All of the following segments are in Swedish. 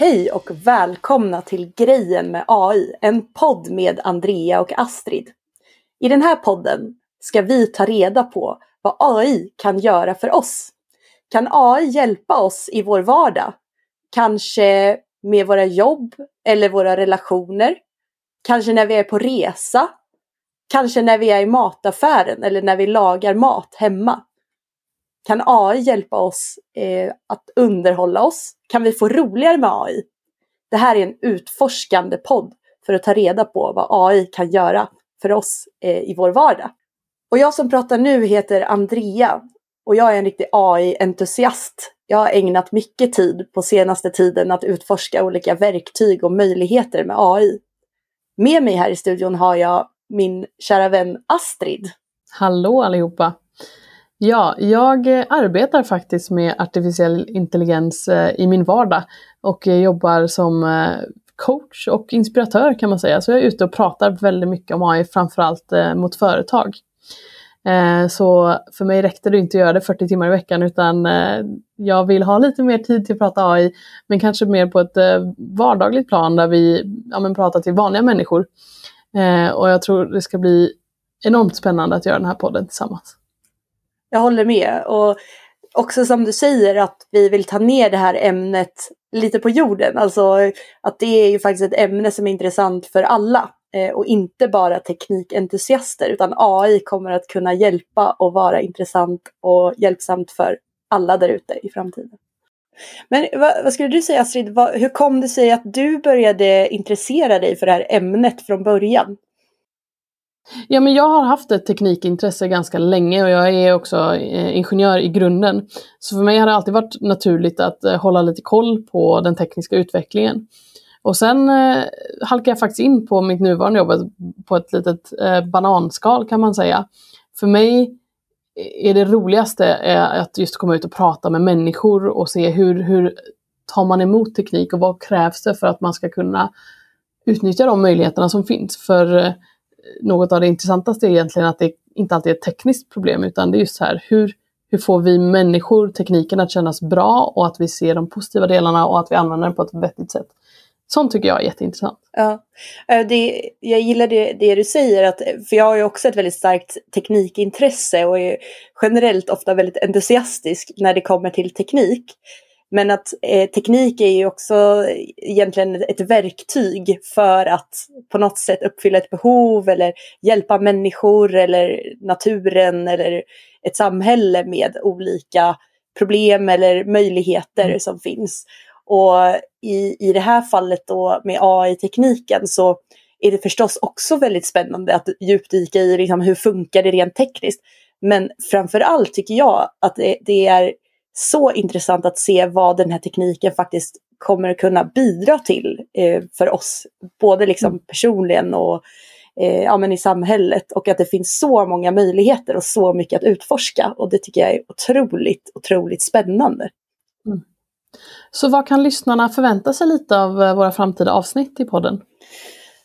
Hej och välkomna till Grejen med AI, en podd med Andrea och Astrid. I den här podden ska vi ta reda på vad AI kan göra för oss. Kan AI hjälpa oss i vår vardag? Kanske med våra jobb eller våra relationer? Kanske när vi är på resa? Kanske när vi är i mataffären eller när vi lagar mat hemma? Kan AI hjälpa oss eh, att underhålla oss? Kan vi få roligare med AI? Det här är en utforskande podd för att ta reda på vad AI kan göra för oss eh, i vår vardag. Och jag som pratar nu heter Andrea och jag är en riktig AI-entusiast. Jag har ägnat mycket tid på senaste tiden att utforska olika verktyg och möjligheter med AI. Med mig här i studion har jag min kära vän Astrid. Hallå allihopa! Ja, jag eh, arbetar faktiskt med artificiell intelligens eh, i min vardag och jobbar som eh, coach och inspiratör kan man säga. Så jag är ute och pratar väldigt mycket om AI, framförallt mot företag. Så för mig räckte det inte att göra det 40 timmar i veckan utan jag vill ha lite mer tid till att prata AI men kanske mer på ett vardagligt plan där vi ja, men pratar till vanliga människor. Och jag tror det ska bli enormt spännande att göra den här podden tillsammans. Jag håller med. Och också som du säger att vi vill ta ner det här ämnet lite på jorden. Alltså att det är ju faktiskt ett ämne som är intressant för alla. Eh, och inte bara teknikentusiaster utan AI kommer att kunna hjälpa och vara intressant och hjälpsamt för alla där ute i framtiden. Men vad, vad, skulle du säga Astrid, vad, hur kom det sig att du började intressera dig för det här ämnet från början? Ja, men jag har haft ett teknikintresse ganska länge och jag är också eh, ingenjör i grunden. Så för mig har det alltid varit naturligt att eh, hålla lite koll på den tekniska utvecklingen. Och sen eh, halkade jag faktiskt in på mitt nuvarande jobb på ett litet eh, bananskal kan man säga. För mig eh, är det roligaste att just komma ut och prata med människor och se hur, hur tar man emot teknik och vad krävs det för att man ska kunna utnyttja de möjligheterna som finns. För eh, något av det intressantaste är egentligen att det inte alltid är ett tekniskt problem utan det är just så här hur, hur får vi människor tekniken att kännas bra och att vi ser de positiva delarna och att vi använder den på ett vettigt sätt. Sånt tycker jag är jätteintressant. Ja, det, jag gillar det, det du säger, att, för jag har ju också ett väldigt starkt teknikintresse och är generellt ofta väldigt entusiastisk när det kommer till teknik. Men att eh, teknik är ju också egentligen ett verktyg för att på något sätt uppfylla ett behov eller hjälpa människor eller naturen eller ett samhälle med olika problem eller möjligheter mm. som finns. Och i, i det här fallet då med AI-tekniken så är det förstås också väldigt spännande att djupdyka i liksom, hur funkar det rent tekniskt. Men framför allt tycker jag att det, det är så intressant att se vad den här tekniken faktiskt kommer kunna bidra till eh, för oss. Både liksom mm. personligen och eh, ja, men i samhället. Och att det finns så många möjligheter och så mycket att utforska. Och det tycker jag är otroligt, otroligt spännande. Mm. Så vad kan lyssnarna förvänta sig lite av eh, våra framtida avsnitt i podden?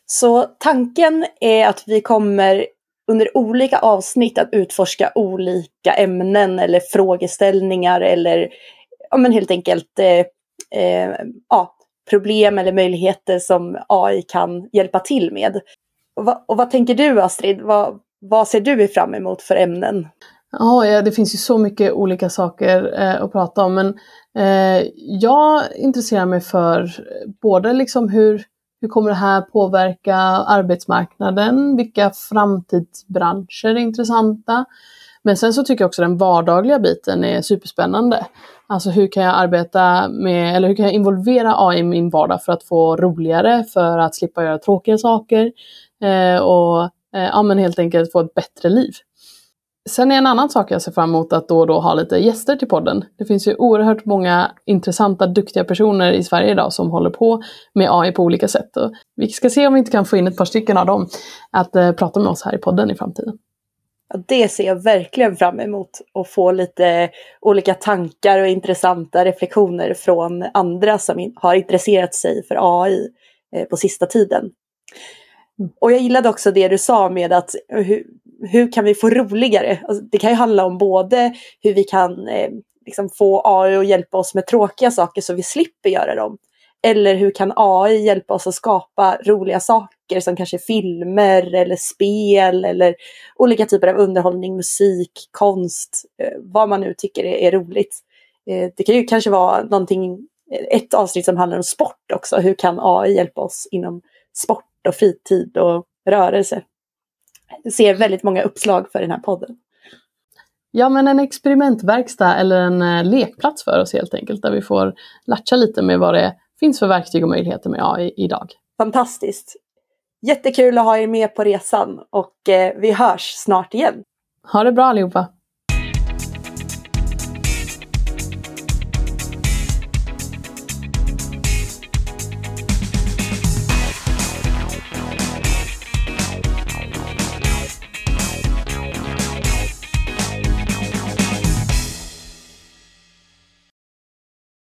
Så tanken är att vi kommer under olika avsnitt att utforska olika ämnen eller frågeställningar eller ja, men helt enkelt eh, eh, ja, problem eller möjligheter som AI kan hjälpa till med. Och, va, och vad tänker du Astrid? Vad, vad ser du fram emot för ämnen? Ja, det finns ju så mycket olika saker eh, att prata om men eh, jag intresserar mig för både liksom hur hur kommer det här påverka arbetsmarknaden? Vilka framtidsbranscher är intressanta? Men sen så tycker jag också den vardagliga biten är superspännande. Alltså hur kan jag arbeta med, eller hur kan jag involvera AI i min vardag för att få roligare, för att slippa göra tråkiga saker eh, och eh, ja, men helt enkelt få ett bättre liv. Sen är en annan sak jag ser fram emot att då och då ha lite gäster till podden. Det finns ju oerhört många intressanta, duktiga personer i Sverige idag som håller på med AI på olika sätt. Och vi ska se om vi inte kan få in ett par stycken av dem att eh, prata med oss här i podden i framtiden. Ja, det ser jag verkligen fram emot att få lite olika tankar och intressanta reflektioner från andra som har intresserat sig för AI eh, på sista tiden. Och jag gillade också det du sa med att eh, hur, kan vi få roligare? Alltså, det kan ju handla om både hur vi kan eh, liksom få AI att hjälpa oss med tråkiga saker så vi slipper göra dem. Eller hur kan AI hjälpa oss att skapa roliga saker som kanske filmer eller spel eller olika typer av underhållning, musik, konst, eh, vad man nu tycker är, är roligt. Eh, det kan ju kanske vara någonting, eh, ett avsnitt som handlar om sport också. Hur kan AI hjälpa oss inom sport och fritid och rörelse? Ser väldigt många uppslag för den här podden. Ja, men en experimentverkstad eller en eh, lekplats för oss helt enkelt, där vi får latcha lite med vad det finns för verktyg och möjligheter med AI idag. Fantastiskt! Jättekul att ha er med på resan och eh, vi hörs snart igen. Ha det bra allihopa!